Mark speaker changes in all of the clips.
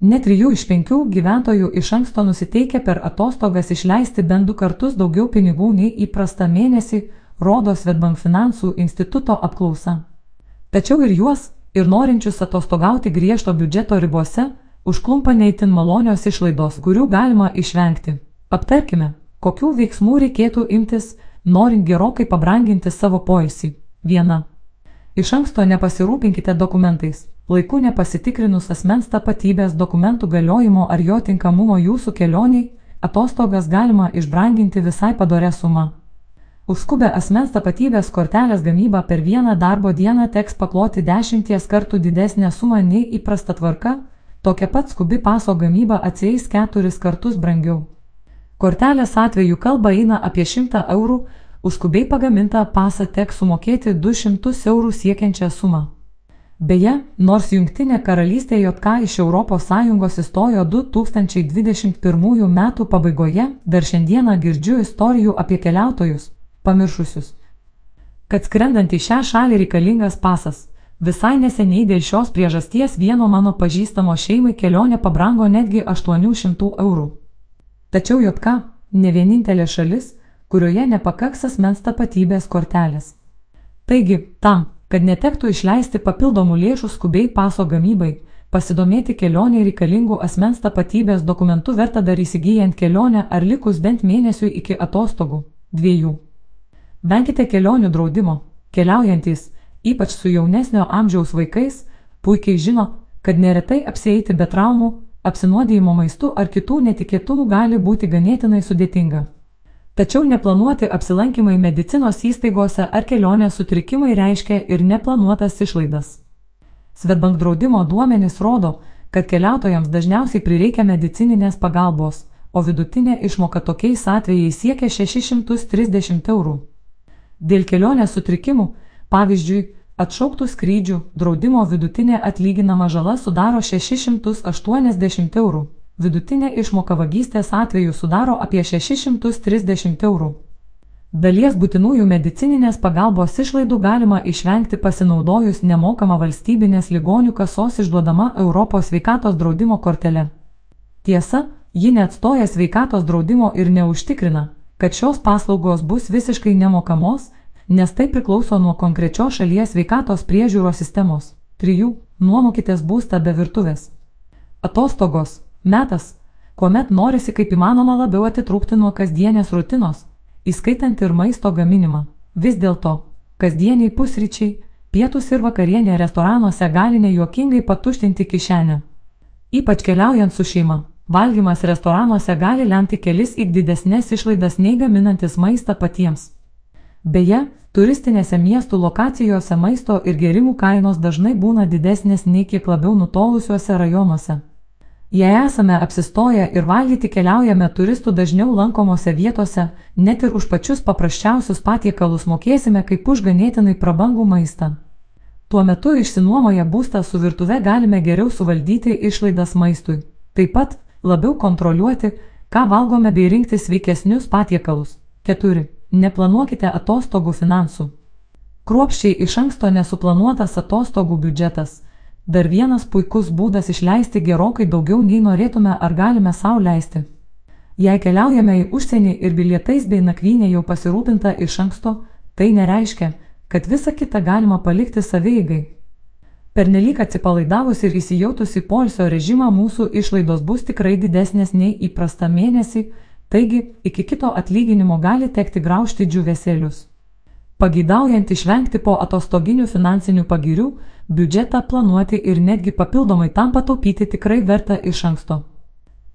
Speaker 1: Net 3 iš 5 gyventojų iš anksto nusiteikia per atostogas išleisti bent du kartus daugiau pinigų nei įprastą mėnesį, rodo Svetbank finansų instituto apklausa. Tačiau ir juos, ir norinčius atostogauti griežto biudžeto ribose, užklumpa neįtin malonios išlaidos, kurių galima išvengti. Aptarkime, kokių veiksmų reikėtų imtis, norint gerokai pabranginti savo poilsį. 1. Iš anksto nepasirūpinkite dokumentais. Laiku nepasitikrinus asmens tapatybės dokumentų galiojimo ar jo tinkamumo jūsų kelioniai, atostogas galima išbranginti visai padorę sumą. Užskubę asmens tapatybės kortelės gamybą per vieną darbo dieną teks pakloti dešimties kartų didesnę sumą nei įprasta tvarka, tokia pat skubi paso gamyba atsieis keturis kartus brangiau. Kortelės atveju kalba eina apie 100 eurų, Už skubiai pagamintą pasą teks sumokėti 200 eurų siekiančią sumą. Beje, nors Junktinė karalystė JK iš ES įstojo 2021 m. pabaigoje, dar šiandieną girdžiu istorijų apie keliautojus, pamiršusius, kad skrendant į šią šalį reikalingas pasas. Visai neseniai dėl šios priežasties vieno mano pažįstamo šeimai kelionė pabrango netgi 800 eurų. Tačiau JK ne vienintelė šalis, kurioje nepakaks asmens tapatybės kortelės. Taigi, tam, kad netektų išleisti papildomų lėšų skubiai paso gamybai, pasidomėti kelionė reikalingų asmens tapatybės dokumentų verta dar įsigijant kelionę ar likus bent mėnesiui iki atostogų - dviejų. Venkite kelionių draudimo. Keliaujantys, ypač su jaunesnio amžiaus vaikais, puikiai žino, kad neretai apsieiti be traumų, apsinuodėjimo maistu ar kitų netikėtumų gali būti ganėtinai sudėtinga. Tačiau neplanuoti apsilankimai medicinos įstaigose ar kelionės sutrikimai reiškia ir neplanuotas išlaidas. Svetbank draudimo duomenys rodo, kad keliautojams dažniausiai prireikia medicininės pagalbos, o vidutinė išmoka tokiais atvejais siekia 630 eurų. Dėl kelionės sutrikimų, pavyzdžiui, atšauktų skrydžių, draudimo vidutinė atlyginama žala sudaro 680 eurų. Vidutinė išmoka vagystės atveju sudaro apie 630 eurų. Dalies būtinųjų medicininės pagalbos išlaidų galima išvengti pasinaudojus nemokamą valstybinės ligonių kasos išduodama Europos sveikatos draudimo kortelė. Tiesa, ji neatstoja sveikatos draudimo ir neužtikrina, kad šios paslaugos bus visiškai nemokamos, nes tai priklauso nuo konkrečios šalies sveikatos priežiūros sistemos. 3. Nuomokitės būstą be virtuvės. Atostogos Metas, kuomet norisi kaip įmanoma labiau atitrūkti nuo kasdienės rutinos, įskaitant ir maisto gaminimą. Vis dėlto, kasdieniai pusryčiai, pietus ir vakarienė restoranuose gali nejuokingai patuštinti kišenę. Ypač keliaujant su šeima, valgymas restoranuose gali lemti kelis į didesnės išlaidas nei gaminantis maistą patiems. Beje, turistinėse miestų lokacijose maisto ir gerimų kainos dažnai būna didesnės nei kiek labiau nutolusiuose rajonuose. Jei esame apsistoję ir valgyti keliaujame turistų dažniau lankomose vietose, net ir už pačius paprasčiausius patiekalus mokėsime kaip už ganėtinai prabangų maistą. Tuo metu išsinuomoję būstą su virtuve galime geriau suvaldyti išlaidas maistui. Taip pat labiau kontroliuoti, ką valgome bei rinkti sveikesnius patiekalus. 4. Neplanuokite atostogų finansų. Kruopščiai iš anksto nesuplanuotas atostogų biudžetas Dar vienas puikus būdas išleisti gerokai daugiau nei norėtume ar galime savo leisti. Jei keliaujame į užsienį ir bilietais bei nakvynė jau pasirūpinta iš anksto, tai nereiškia, kad visą kitą galima palikti savieigai. Pernelyg atsipalaidavus ir įsijautus į polsio režimą mūsų išlaidos bus tikrai didesnės nei įprasta mėnesį, taigi iki kito atlyginimo gali tekti graužti džiuvesėlius. Pageidaujant išvengti po atostoginių finansinių pagirių, biudžetą planuoti ir netgi papildomai tam pataupyti tikrai verta iš anksto.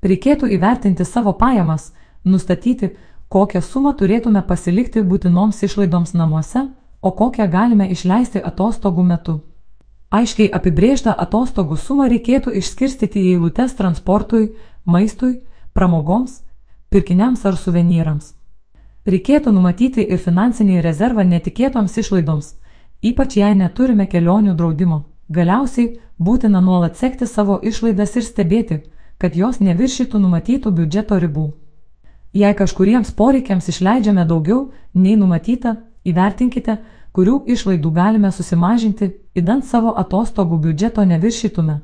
Speaker 1: Reikėtų įvertinti savo pajamas, nustatyti, kokią sumą turėtume pasilikti būtinoms išlaidoms namuose, o kokią galime išleisti atostogų metu. Aiškiai apibrėžtą atostogų sumą reikėtų išskirstyti į eilutes transportui, maistui, pramogoms, pirkiniams ar suvenyrams. Reikėtų numatyti ir finansinį rezervą netikėtoms išlaidoms, ypač jei neturime kelionių draudimo. Galiausiai būtina nuolat sekti savo išlaidas ir stebėti, kad jos neviršytų numatytų biudžeto ribų. Jei kažkuriems poreikiams išleidžiame daugiau nei numatyta, įvertinkite, kurių išlaidų galime susimažinti, įdant savo atostogų biudžeto neviršytume.